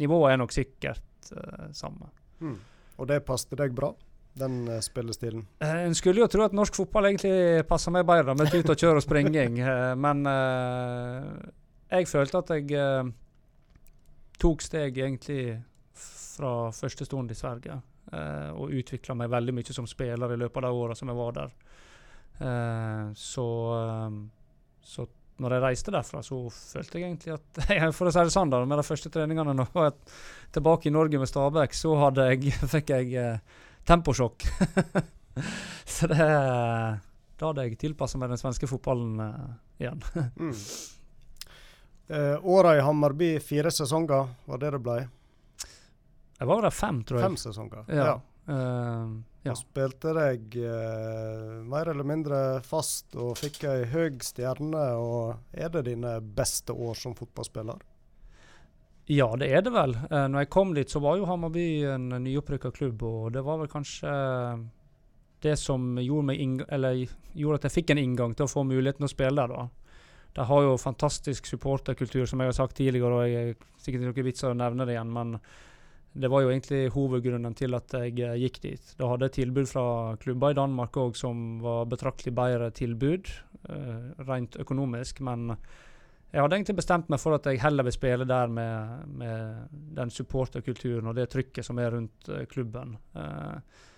B: nivået er nok sikkert samme.
A: Mm. Og det passet deg bra, den uh, spillestilen?
B: Uh, En skulle jo tro at norsk fotball egentlig passer meg bedre med tut og kjør og springing, uh, men jeg følte at jeg tok steg egentlig fra første stund i Sverige. og utvikla meg veldig mye som spiller i løpet av de åra som jeg var der. Så, så når jeg reiste derfra, så følte jeg egentlig at For å si det sånn, da, med de første treningene var tilbake i Norge med Stabæk, så hadde jeg, fikk jeg temposjokk. så det Da hadde jeg tilpassa meg den svenske fotballen uh, igjen.
A: Mm. Eh, åra i Hammarby, fire sesonger, var det det ble?
B: Jeg var der fem, tror jeg.
A: Fem sesonger.
B: Ja. Eh, ja.
A: Og spilte deg uh, mer eller mindre fast og fikk ei høy stjerne. og Er det dine beste år som fotballspiller?
B: Ja, det er det vel. Eh, når jeg kom dit, så var jo Hammarby en nyopprykka klubb, og det var vel kanskje det som gjorde, gjorde at jeg fikk en inngang til å få muligheten å spille der. da. De har jo fantastisk supporterkultur, som jeg har sagt tidligere, og jeg er sikkert ikke vits å nevne det igjen, men det var jo egentlig hovedgrunnen til at jeg eh, gikk dit. Da hadde jeg tilbud fra klubber i Danmark òg som var betraktelig bedre tilbud. eh, rent økonomisk. Men jeg hadde egentlig bestemt meg for at jeg heller vil spille der med, med den supporterkulturen og det trykket som er rundt eh, klubben. Eh,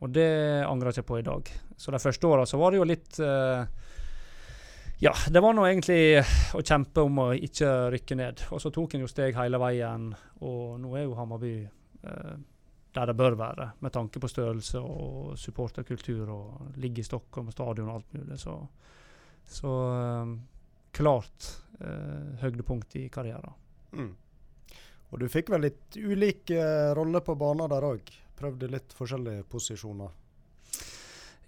B: og det angrer jeg ikke på i dag. Så de første åra så var det jo litt eh, Ja, det var nå egentlig å kjempe om å ikke rykke ned. Og så tok en jo steg hele veien, og nå er jo Hammarby eh, der det bør være, med tanke på størrelse og supporterkultur og ligge i Stockholm og stadion og alt mulig. Så, så eh, klart eh, høydepunkt i karrieren.
A: Mm. Og du fikk vel litt ulike eh, rolle på banen der òg? Prøvde litt forskjellige posisjoner.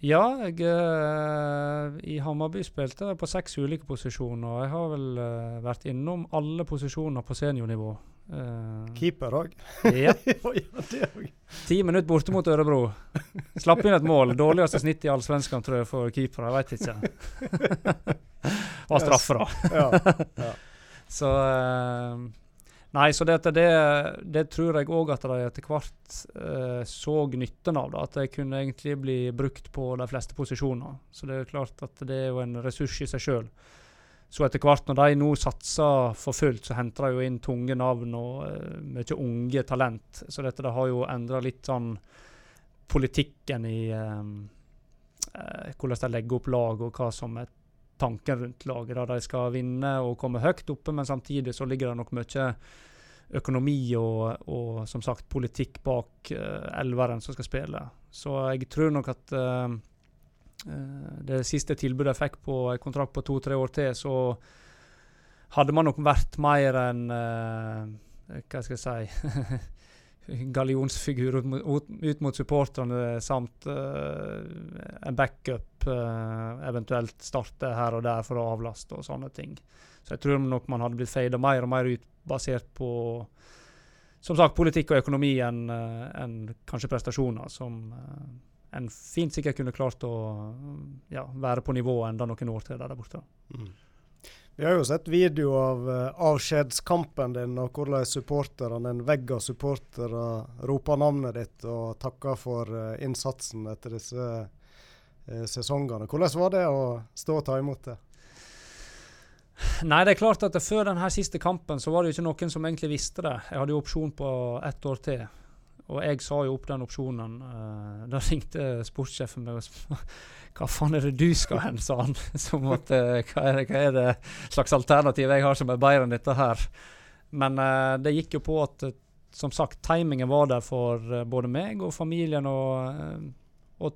B: Ja, jeg, eh, Hammarby spilte jeg på seks ulike posisjoner. Jeg har vel uh, vært innom alle posisjoner på seniornivå. Uh,
A: Keeper òg.
B: ja. Ti minutter borte mot Ørebro. Slapp inn et mål. Dårligste snitt i allsvenskan, tror jeg, for keeper. Jeg veit ikke. Var straffe, da.
A: Ja.
B: Så eh, Nei, så det, det, det tror jeg òg at de etter hvert eh, så nytten av. da, At det kunne egentlig bli brukt på de fleste posisjoner. Så det er klart at det er jo en ressurs i seg sjøl. Så etter hvert, når de nå satser for fullt, så henter de jo inn tunge navn og eh, mye unge talent. Så dette det har jo endra litt sånn politikken i eh, hvordan de legger opp lag, og hva som er tanken rundt laget. Da de skal vinne og komme høyt oppe, men samtidig så ligger det nok mye økonomi og, og som sagt politikk bak uh, elveren som skal spille. Så jeg tror nok at eh, det siste tilbudet jeg fikk på en kontrakt på to-tre år til, så hadde man nok vært mer enn uh, Hva skal jeg si gallionsfigur ut mot, supporterne samt eh, en backup, eh, eventuelt starte her og der for å avlaste og sånne ting. Så jeg tror nok man hadde blitt feida mer og mer ut basert på som sagt, politikk og økonomi enn eh, enn kanskje prestasjoner, som eh, en fint sikkert kunne klart å ja, være på nivå enda noen år til der borte.
A: Mm. Vi har jo sett video av uh, avskjedskampen din, og hvordan supporterne, en vegg av supportere roper navnet ditt og takker for uh, innsatsen etter disse uh, sesongene. Hvordan var det å stå og ta imot det?
B: Nei, det er klart at før denne siste kampen så var det jo ikke noen som egentlig visste det. Jeg hadde jo opsjon på ett år til. Og jeg sa jo opp den opsjonen. Uh, da ringte sportssjefen meg og spurte hva faen er det du skal hen, sa han. Som at uh, hva, er det, hva er det slags alternativ jeg har som er bedre enn dette her? Men uh, det gikk jo på at som sagt, timingen var der for både meg og familien å,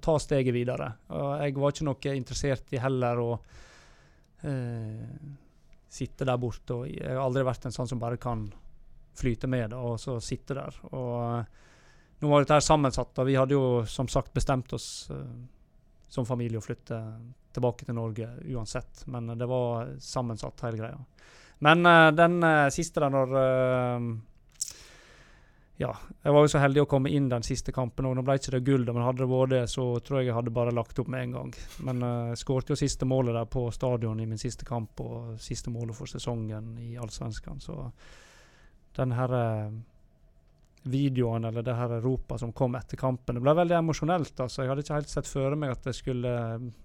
B: ta steget videre. Og jeg var ikke noe interessert i heller å sitte der borte. og Jeg har aldri vært en sånn som bare kan flyte med det, og så sitte der. Og nå var dette her sammensatt, og vi hadde jo som sagt bestemt oss uh, som familie å flytte tilbake til Norge uansett. Men det var sammensatt, hele greia. Men uh, den siste der når ja, jeg var jo så heldig å komme inn den siste kampen. og Nå ble ikke det gull, men hadde det vært det, så tror jeg jeg hadde bare lagt opp med en gang. Men jeg uh, skåret jo siste målet der på stadion i min siste kamp, og siste målet for sesongen i Allsvenskan. Så den her videoen, eller det her ropet som kom etter kampen, det ble veldig emosjonelt. altså. Jeg hadde ikke helt sett for meg at det skulle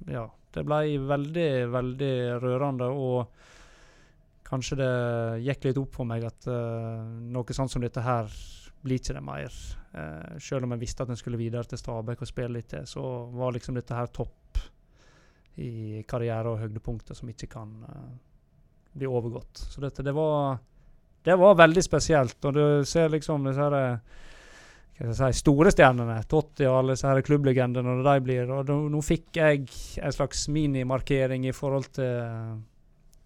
B: Ja, det ble veldig, veldig rørende. og Kanskje det gikk litt opp for meg at uh, noe sånt som dette her blir ikke det mer. Uh, selv om jeg visste at en skulle videre til Stabæk og spille litt til, så var liksom dette her topp i karriere og høydepunkter som ikke kan uh, bli overgått. Så dette, det var det var veldig spesielt. Og du ser liksom disse her, si, store stjernene, Totti og alle disse klubblegendene, når de blir Og nå, fikk jeg en slags minimarkering i forhold til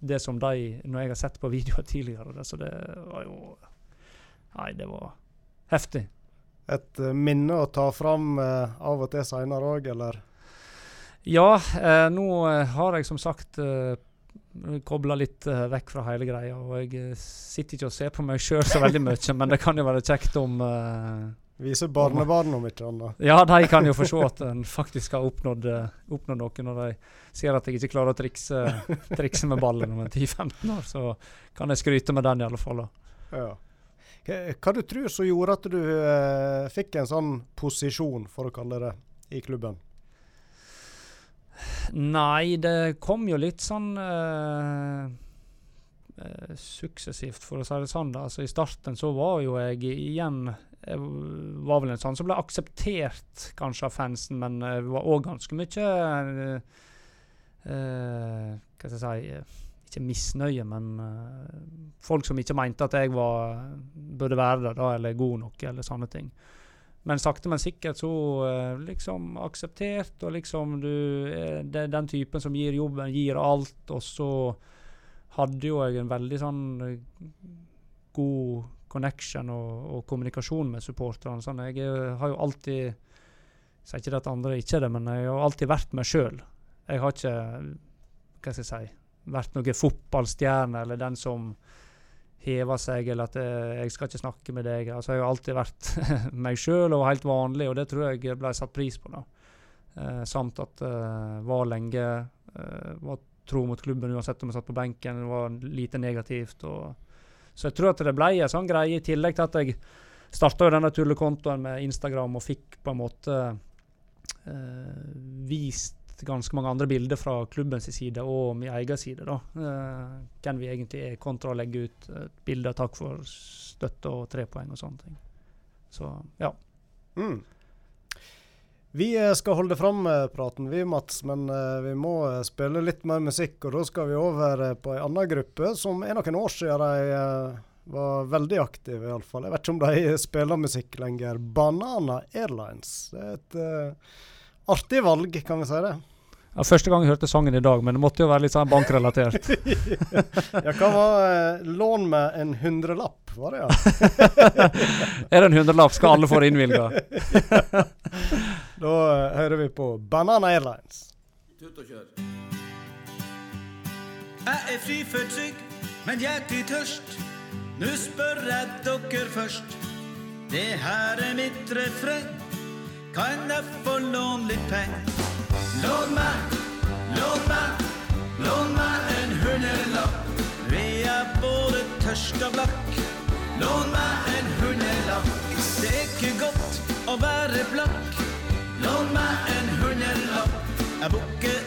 B: det som de Når jeg har sett på videoer tidligere. Så det var jo Nei, det var heftig.
A: Et uh, minne å ta fram uh, av og til seinere òg, eller?
B: Ja, eh, nå har jeg som sagt eh, kobla litt uh, vekk fra hele greia. Og jeg uh, sitter ikke og ser på meg sjøl så veldig mye, men det kan jo være kjekt om uh,
A: Vise barnebarn om ikke annet.
B: Ja, de kan jo få se at en faktisk har oppnådd, oppnådd noe. Når de ser at jeg ikke klarer å trikse, trikse med ballen om en 10-15 år, så kan jeg skryte med den i alle fall.
A: Ja. Hva, hva du tror som gjorde at du fikk en sånn posisjon, for å kalle det, i klubben?
B: Nei, det kom jo litt sånn uh, uh, suksessivt, for å si det sånn. da. Altså I starten så var jo jeg igjen Jeg var vel en sånn som ble akseptert kanskje av fansen, men uh, var òg ganske mye eh, Hva skal jeg si Ikke misnøye, men folk som ikke mente at jeg var, burde være der, da, eller god nok, eller sånne ting. Men sakte, men sikkert så eh, liksom akseptert, og liksom du eh, Det er den typen som gir jobben, gir alt. Og så hadde jo jeg en veldig sånn eh, god connection og, og kommunikasjon med supporterne. Sånn, jeg har jo alltid Jeg sier ikke det at andre ikke er det, men jeg har alltid vært meg sjøl. Jeg har ikke Hva skal jeg si vært noen fotballstjerne eller den som hever seg, eller at eh, jeg skal ikke snakke med deg. Altså, jeg har alltid vært meg sjøl og helt vanlig, og det tror jeg ble satt pris på. da. Eh, samt at eh, var lenge eh, var tro mot klubben uansett om jeg satt på benken. Det var lite negativt. Og, så jeg tror at det ble en sånn greie, i tillegg til at jeg starta denne tullekontoen med Instagram og fikk på en måte eh, vist ganske mange andre bilder fra klubbens side og min egen side. da. Eh, hvem vi egentlig er, kontra å legge ut et bilde av takk for støtte og tre poeng og sånne ting. Så ja.
A: Mm. Vi eh, skal holde fram eh, praten, vi, Mats, men vi må spille litt mer musikk. Og da skal vi over på ei anna gruppe som er noen år siden de var veldig aktive, iallfall. Jeg vet ikke om de spiller musikk lenger. Banana Airlines. Det er et artig valg, kan vi si det.
B: Ja, første gang jeg hørte sangen i dag, men det måtte jo være litt sånn bankrelatert.
A: Ja, hva var eh, lån med en hundrelapp, var det ja?
B: er det en hundrelapp, skal alle få det innvilga.
A: Da eh, hører vi på Banana Airlines.
D: Tut og kjør. Jeg er fri for trygg, men hjertelig tørst. Nå spør jeg dere først. Det her er mitt refreng. Kan jeg få låne litt penger? Lån meg, lån meg, lån meg en hundrelapp. Vi er både tørst og blakk. Lån meg en hundrelapp. Det er ikke godt å være blakk. Lån meg en hundrelapp. Jeg bukker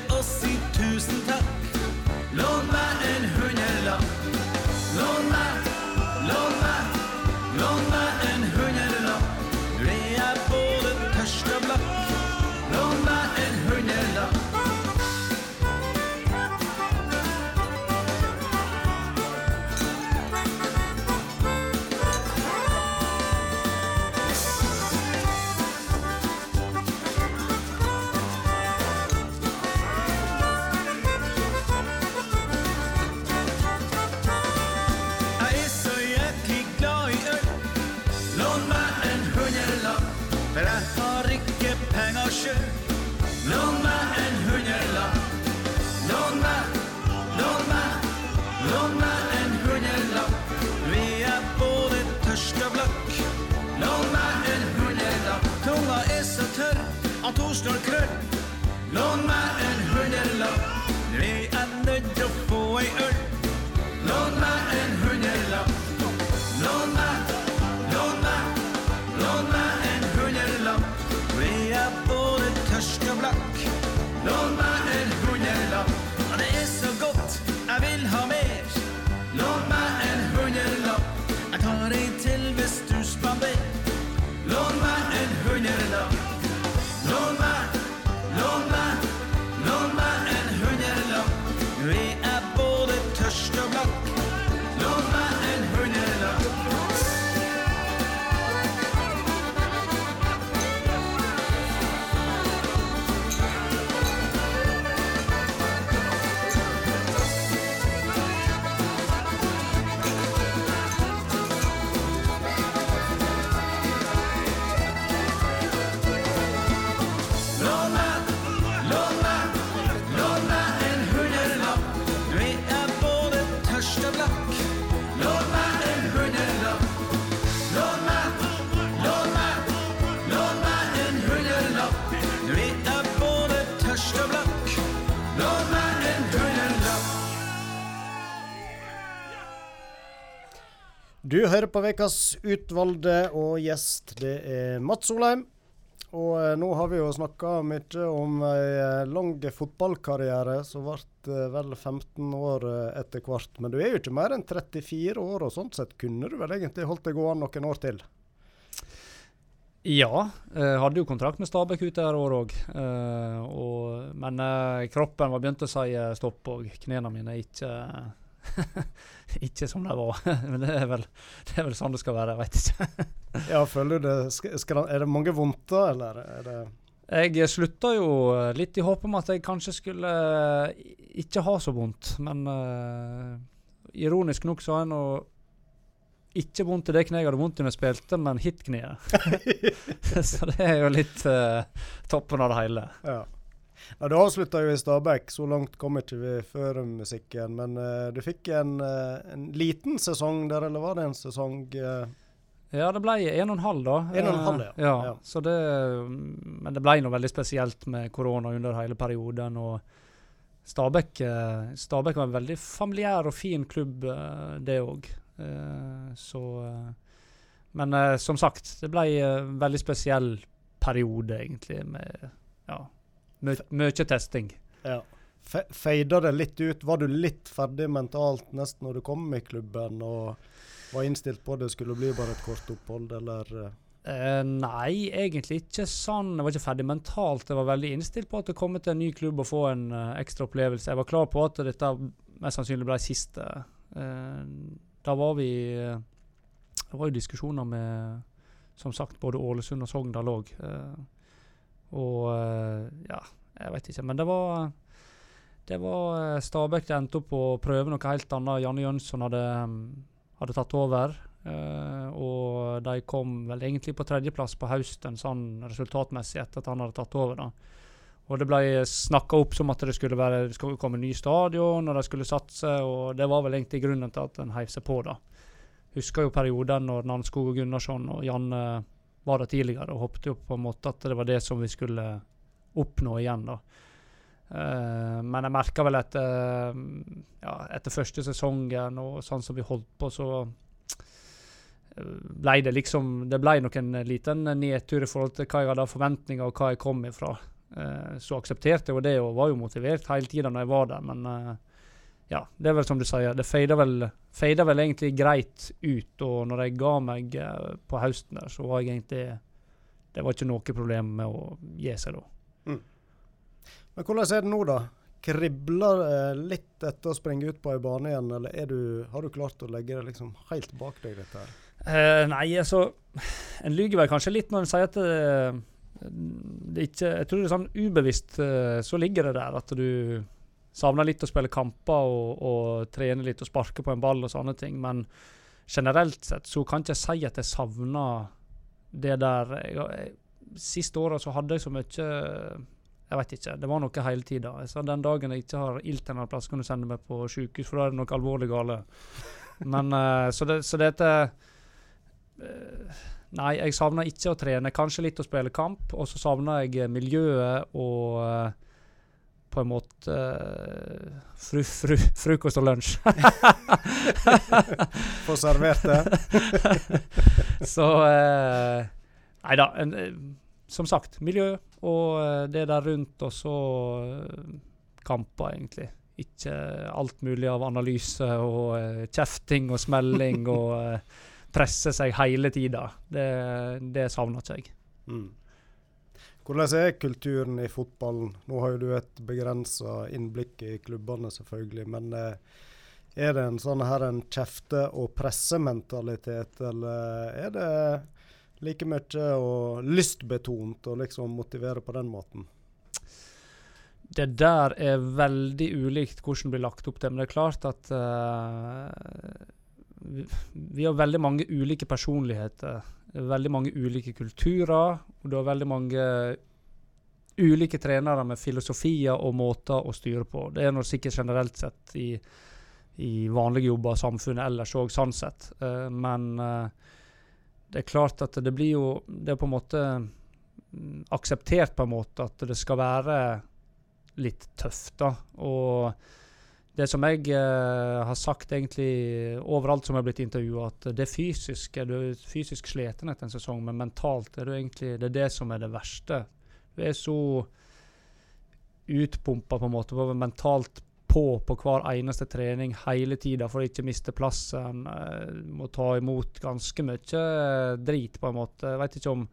D: Du
A: hører på ukas utvalgte, og gjest det er Mats Solheim. Og eh, nå har vi jo snakka mye om ei eh, lang fotballkarriere som ble eh, vel 15 år eh, etter hvert. Men du er jo ikke mer enn 34 år, og sånn sett kunne du vel egentlig holdt deg gående noen år til?
B: Ja, jeg hadde jo kontrakt med Stabæk ut det her år òg. men kroppen var begynt å si stopp, og knærne mine ikke ikke som det var. men det er, vel, det er vel sånn det skal være, jeg veit ikke.
A: Ja, føler du det skal, skal, Er det mange vondter, eller er det
B: Jeg slutta jo eh, litt i håp om at jeg kanskje skulle eh, ikke ha så vondt, men uh, ironisk nok så har jeg nå ikke vondt i det kneet jeg hadde vondt i når jeg spilte, men hit-kneet. så det er jo litt uh, toppen av det hele.
A: Ja. Ja du avslutta jo i Stabæk, så langt kom ikke vi før musikken. Men uh, du fikk en, uh, en liten sesong der, eller var det en sesong uh,
B: Ja, det ble en og en halv, da.
A: En og en halv, ja.
B: Ja.
A: Ja.
B: Så det, men det ble noe veldig spesielt med korona under hele perioden. og Stabæk, Stabæk var en veldig familiær og fin klubb, det òg. Så Men som sagt, det ble en veldig spesiell periode, egentlig, med ja, mye testing.
A: Ja. Feida det litt ut? Var du litt ferdig mentalt nesten når du kom i klubben og var innstilt på det skulle bli bare et kort opphold, eller Eh,
B: nei, egentlig ikke sånn. Jeg var ikke ferdig mentalt. Jeg var veldig innstilt på at å komme til en ny klubb og få en uh, ekstra opplevelse. Jeg var klar på at dette mest sannsynlig ble siste. Uh, da var vi Det var jo diskusjoner med som sagt både Ålesund og Sogndal òg. Og eh, ja, jeg vet ikke. Men det var var eh, Stabæk det endte opp på å prøve noe helt annet. Janne Jønsson hadde, mm, hadde tatt over. Uh, og de kom vel egentlig på tredjeplass på høsten, sånn resultatmessig, etter at han hadde tatt over. da. Og det ble snakka opp som at det skulle, være, det skulle komme ny stadion, og de skulle satse, og det var vel egentlig grunnen til at en heiv seg på, da. Husker jo perioden når Nanskog og Gunnarsson og Janne var det tidligere, og håpte jo på en måte at det var det som vi skulle oppnå igjen, da. Uh, men jeg merka vel etter, ja, etter første sesongen og sånn som vi holdt på, så eh, ble det liksom Det ble nok en liten nedtur i forhold til hva jeg hadde av forventninger og hva jeg kom ifra. Uh, så aksepterte jeg jo det og var jo motivert hele tida når jeg var der, men eh, ja, det er vel som du sier, det feida vel, vel egentlig greit ut. Og når jeg ga meg eh, på høsten der, så var jeg egentlig Det var ikke noe problem med å gi seg da.
A: Men hvordan er det nå, da? Kribler det litt etter å springe ut på ei bane igjen, eller er du, har du klart å legge det liksom helt bak deg, dette her?
B: Eh, nei, altså En lyver vel kanskje litt når en sier at det, det ikke Jeg tror det er sånn ubevisst eh, så ligger det der at du savner litt å spille kamper og, og trene litt og sparke på en ball og sånne ting. Men generelt sett så kan ikke jeg si at jeg savner det der. Jeg, jeg, siste året så hadde jeg så mye Jeg vet ikke. Det var noe hele tida. Den dagen jeg ikke har ilt en plass, kan du sende meg på sykehus, for da er det noe alvorlig gale. Men eh, Så det, så det heter eh, Nei, jeg savner ikke å trene. Kanskje litt å spille kamp. Og så savner jeg miljøet og eh, på en måte eh, fru, fru, frokost og lunsj.
A: Få servert det?
B: så eh, Nei da. eh, Som sagt, miljø og det der rundt, og så kamper, egentlig. Ikke alt mulig av analyse og kjefting og smelling og presse seg hele tida. Det, det savner ikke jeg.
A: Mm. Hvordan er kulturen i fotballen? Nå har jo du et begrensa innblikk i klubbene, selvfølgelig. Men eh, er det en sånn her en kjefte- og pressementalitet, eller er det like mye og lystbetont å liksom motivere på den måten?
B: Det der er veldig ulikt hvordan det blir lagt opp til. Men det er klart at uh, vi, vi har veldig mange ulike personligheter. Veldig mange ulike kulturer. Og du har veldig mange ulike trenere med filosofier og måter å styre på. Det er sikkert generelt sett i, i vanlige jobber og samfunnet ellers òg, sånn sett. Eh, men eh, det er klart at det blir jo Det er på en måte mm, akseptert på en måte at det skal være litt tøft, da. Og det som jeg eh, har sagt egentlig overalt som jeg har blitt intervjua, at det fysiske Du er fysisk sliten etter en sesong, men mentalt er du egentlig Det er det som er det verste. Du er så utpumpa på en måte, på mentalt på på hver eneste trening hele tida for å ikke miste plassen. Eh, må ta imot ganske mye eh, drit, på en måte. Jeg vet ikke om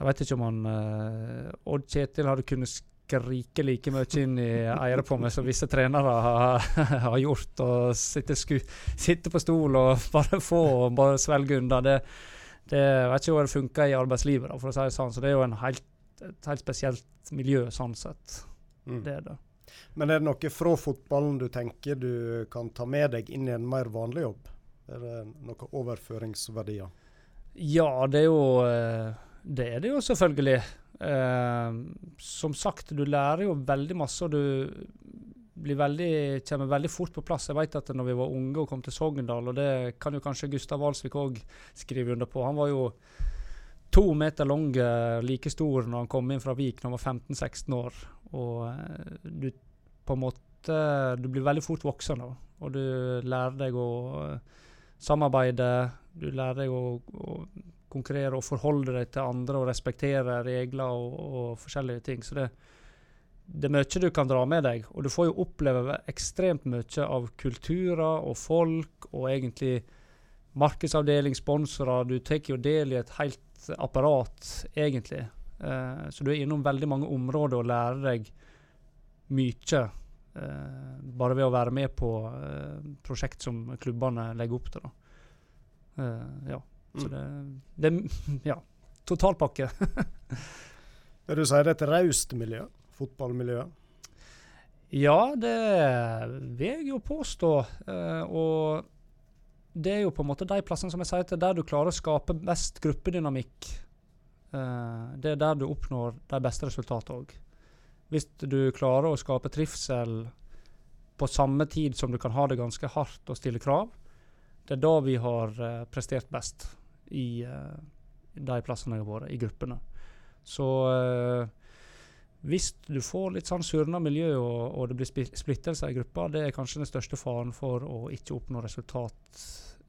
B: jeg vet ikke om han eh, Odd Kjetil hadde kunnet skrike like mye inn i øret på meg som visse trenere har, har gjort. Og sitte, sku, på stol og bare få og bare svelge unna. Det, det vet ikke hvordan det funker i arbeidslivet, da, for å si det sånn. Så det er jo en helt, et helt spesielt miljø sånn sett.
A: Mm.
B: Det er det.
A: Men er det noe fra fotballen du tenker du kan ta med deg inn i en mer vanlig jobb? Er det noen overføringsverdier?
B: Ja, det er jo eh, Det er det jo selvfølgelig. Eh, som sagt, du lærer jo veldig masse, og du veldig, kommer veldig fort på plass. Jeg vet at når vi var unge og kom til Sogndal, og det kan jo kanskje Gustav Walsvik òg skrive under på Han var jo to meter lang, eh, like stor når han kom inn fra Vik når han var 15-16 år. Og eh, du på en måte Du blir veldig fort voksen da, og du lærer deg å samarbeide. Du lærer deg å, å konkurrere og forholde deg til andre og respektere regler og, og forskjellige ting. Så det, det er mye du kan dra med deg, og du får jo oppleve ekstremt mye av kulturer og folk og egentlig markedsavdeling, sponsorer. Du tar jo del i et helt apparat, egentlig. Eh, så du er innom veldig mange områder og lærer deg mye. eh, bare ved å være med på eh, prosjekt som klubbene legger opp til. Da. Eh, ja. Så det, det Ja. Totalpakke.
A: det du sier, det er et raust miljø? Fotballmiljø?
B: Ja, det vil jeg jo påstå. Eh, og det er jo på en måte de plassene som jeg sier til, der du klarer å skape best gruppedynamikk. Eh, det er der du oppnår de beste resultatene òg. Hvis du klarer å skape trivsel på samme tid som du kan ha det ganske hardt og stille krav, det er da vi har eh, prestert best i eh, de plassene jeg har vært, i gruppene. Så eh, hvis du får litt sånn surna miljø og, og det blir spli- splittelser i gruppa, det er kanskje den største faren for å ikke oppnå resultat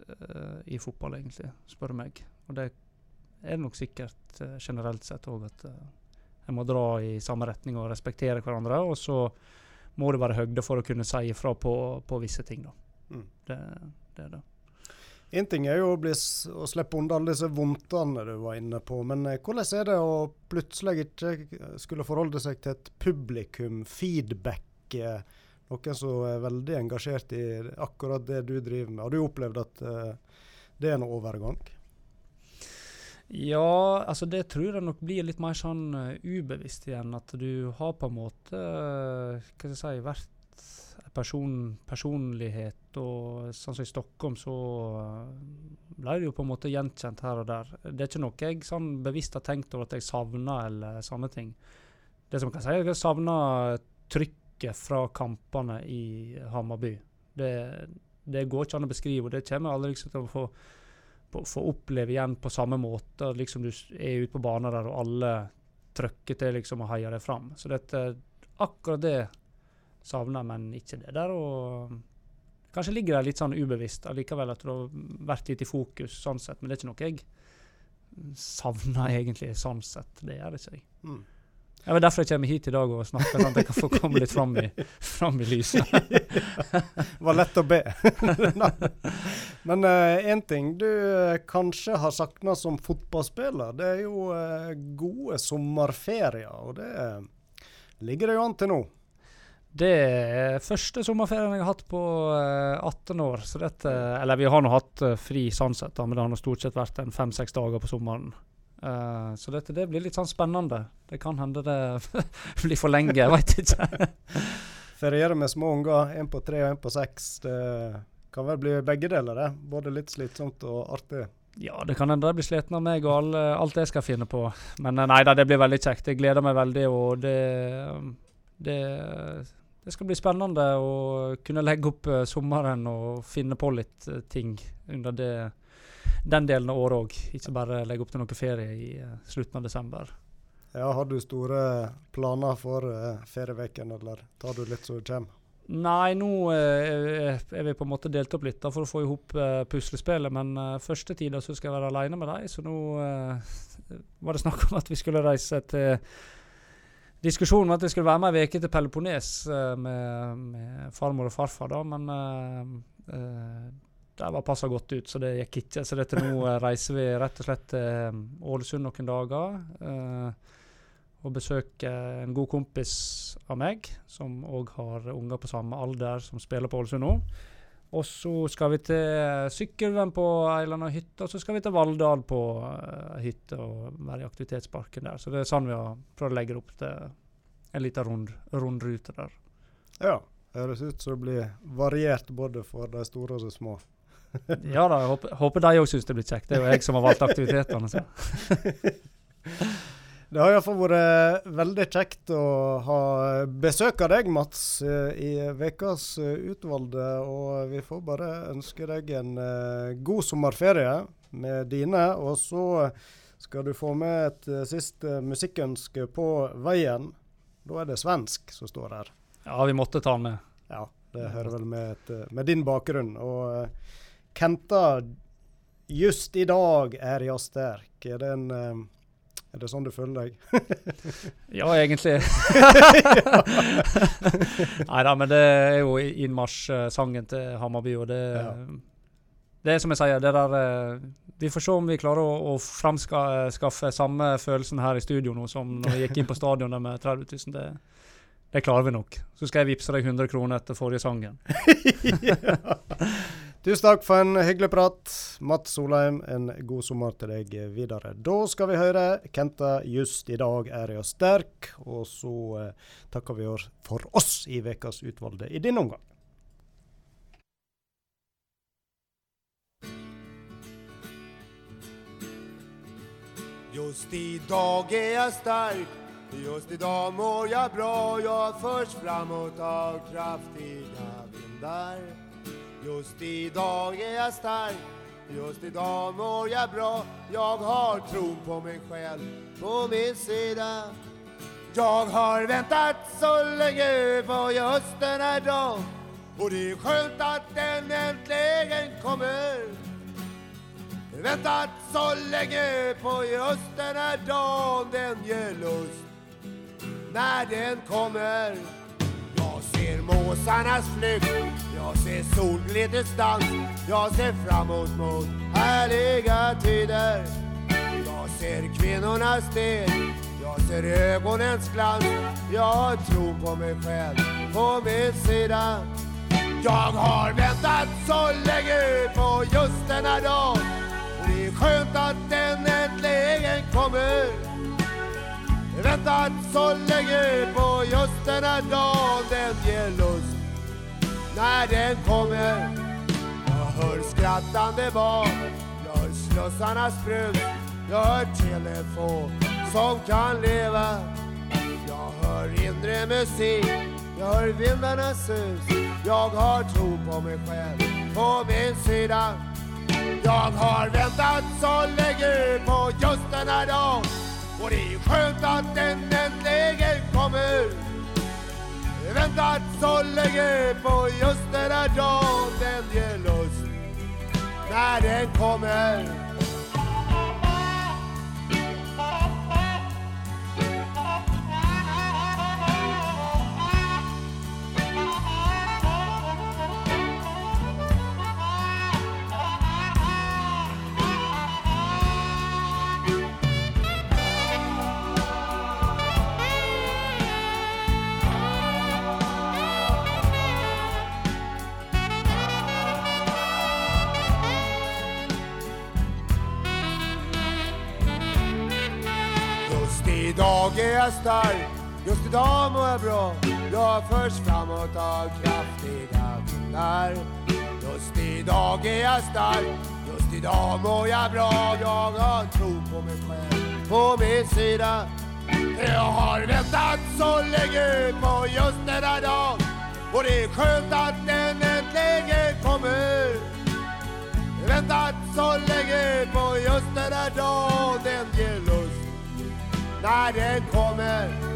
B: uh, i fotball, egentlig, spør du meg. Og det er nok sikkert uh, generelt sett òg at uh, en må dra i samme retning og respektere hverandre. Og så må det være høgde for å kunne si ifra på, på visse ting, da.
A: Mm.
B: Det, det er det.
A: Én ting er jo å, bli, å slippe unna alle disse vondtene du var inne på, men eh, hvordan er det å plutselig ikke skulle forholde seg til et publikum, feedback, eh, noen som er veldig engasjert i akkurat det du driver med? Har du opplevd at eh, det er en overgang?
B: Ja, altså det tror jeg nok blir litt mer sånn ubevisst igjen. At du har på en måte Hva skal jeg si vært person, personlighet. Og sånn som i Stockholm, så uh, ble det jo på en måte gjenkjent her og der. Det er ikke noe jeg sånn bevisst har tenkt over at jeg savner, eller sånne ting. Det som jeg kan si, er at jeg savner trykket fra kampene i Hammarby. Det, det går ikke an å beskrive, og det kommer jeg aldri liksom til å få få oppleve igjen på samme måte. Liksom du er ute på banen der, og alle trykker til liksom og heier deg fram. Så dette, akkurat det savner men ikke det der og Kanskje ligger det litt sånn ubevisst allikevel at du har vært litt i fokus sånn sett, men det er ikke noe jeg savner egentlig sånn sett. Det gjør det ikke jeg.
A: Mm.
B: Det er derfor jeg kommer hit i dag og snakker, sånn at jeg kan få komme litt fram i, fram i lyset.
A: Det var lett å be. Men én ting du eh, kanskje har savna som fotballspiller, det er jo uh, gode sommerferier. Og det eh, ligger det jo an til nå.
B: Det er første sommerferien jeg har hatt på eh, 18 år. Så dette, eller vi har nå hatt eh, fri sånn sett, men det har nå stort sett vært en fem-seks dager på sommeren. Uh, så dette det blir litt sånn spennende. Det kan hende det blir for lenge, jeg veit ikke.
A: Feriere med små unger, én på tre og én på seks. Det kan vel bli begge deler, det. Både litt slitsomt og artig.
B: Ja, det kan hende de blir sliten av meg og all, alt jeg skal finne på. Men eh, nei da, det blir veldig kjekt. Jeg gleder meg veldig, og det, det det skal bli spennende å kunne legge opp eh, sommeren og finne på litt eh, ting under det, den delen av året òg. Ikke bare legge opp til noe ferie i eh, slutten av desember.
A: Ja, Har du store planer for uh, ferieveken, eller tar du litt så det kommer?
B: Nei, nå eh, er vi på en måte delt opp litt da, for å få i hop eh, puslespillet. Men eh, første tida så skal jeg være alene med dem, så nå var det snakk om at vi skulle reise til Diskusjonen var at jeg skulle være med ei uke til Peloponnes eh, med, med farmor og farfar, da, men uh, uh, det var passa godt ut, så det gikk ikke. Så dette nå eh, reiser vi rett og slett til eh, Ålesund noen dager. Uh, og besøker en god kompis av meg, som òg har unger på samme alder som spiller på Ålesund nå. Og så skal vi til Sykkylven på ei eller annen hytte, og så skal vi til Valldal på uh, hytte og være i aktivitetsparken der. Så det er sånn vi har prøvd å legge opp til en liten rund, rundrute der.
A: Ja. Høres ut som det blir variert både for de store og de små.
B: Ja da, jeg håper, håper de òg syns det blir kjekt. Det er jo jeg som har valgt aktivitetene.
A: Det har iallfall vært veldig kjekt å ha besøk av deg, Mats, eh, i ukas utvalgte. Og vi får bare ønske deg en eh, god sommerferie med dine. Og så skal du få med et eh, siste musikkønske på veien. Da er det svensk som står her.
B: Ja, vi måtte ta den med.
A: Ja, det hører vel med, et, med din bakgrunn. Og eh, Kenta, just i dag er jeg sterk. Er det, en, eh, er det sånn du føler deg?
B: Ja, egentlig. Nei da, men det er jo innmarsjsangen til Hammarby, og det
A: Ja.
B: Det er som jeg sier, det der eh, Vi får se om vi klarer å, å framskaffe samme følelsen her i studio nå som når vi gikk inn på stadionet med 30 000. Det, det klarer vi nok. Så skal jeg vippse deg 100 kroner etter forrige sangen.
A: Tusen takk for en hyggelig prat. Matt Solheim, en god sommer til deg videre. Da skal vi høre Kenta 'Just i dag er jeg sterk', og så eh, takker vi for oss i ukas utvalgte i denne omgang.
E: Just idag är jag stark, just idag mår jag bra Jag förs framåt av kraftiga vindar Just idag är jag stark, just idag mår jag bra. Jag har tron på mig själv på min sida. Jag har väntat så länge på just den här dagen Och det är skönt att den äntligen kommer. Väntat så länge på just den här dagen Den ger lust när den kommer måsarnas flykt Jag ser solglittrets dans Jag ser framåt mot härliga tider. Jag ser kvinnornas del Jag ser ögonens glans. Jag har tro på mig själv på min sida. Jag har väntat så länge på just denna dag. Det är skönt att den äntligen kommer Väntat så länge på just den här dagen. Den ger lust när den kommer. Jag hör skrattande barn. Jag hör slussarnas brus. Jag hör telefon som kan leva. Jag hör inre musik, jag hör vindarnas sus. Jag har tro på mig själv, på min sida. Jag har väntat så länge på just den här dagen Och det är skönt att den äntligen kommer. Väntat så länge på just den här dagen Den ger lust när den kommer jag just idag mår jag bra. Jag förs framåt av kraftiga vindar. Just idag är jag stark, just idag mår jag bra. Jag har tro på mig själv, på min sida. Jag har väntat så länge på just denna dag. Och det är skönt att den äntligen kommer. Väntat så länge på just denna dag. Den ger lust när den kommer